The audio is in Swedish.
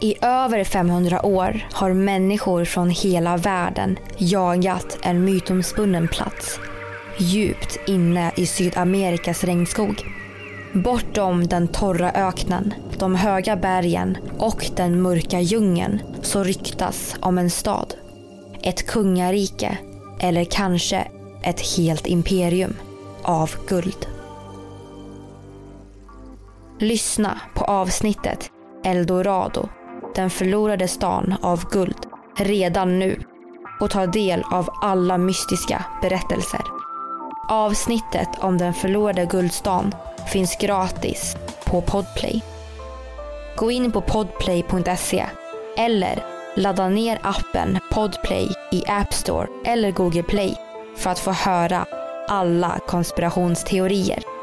I över 500 år har människor från hela världen jagat en mytomspunnen plats djupt inne i Sydamerikas regnskog. Bortom den torra öknen, de höga bergen och den mörka djungeln så ryktas om en stad. Ett kungarike eller kanske ett helt imperium av guld. Lyssna på avsnittet Eldorado den förlorade stan av guld redan nu och ta del av alla mystiska berättelser. Avsnittet om den förlorade guldstan finns gratis på Podplay. Gå in på podplay.se eller ladda ner appen Podplay i App Store eller Google Play för att få höra alla konspirationsteorier.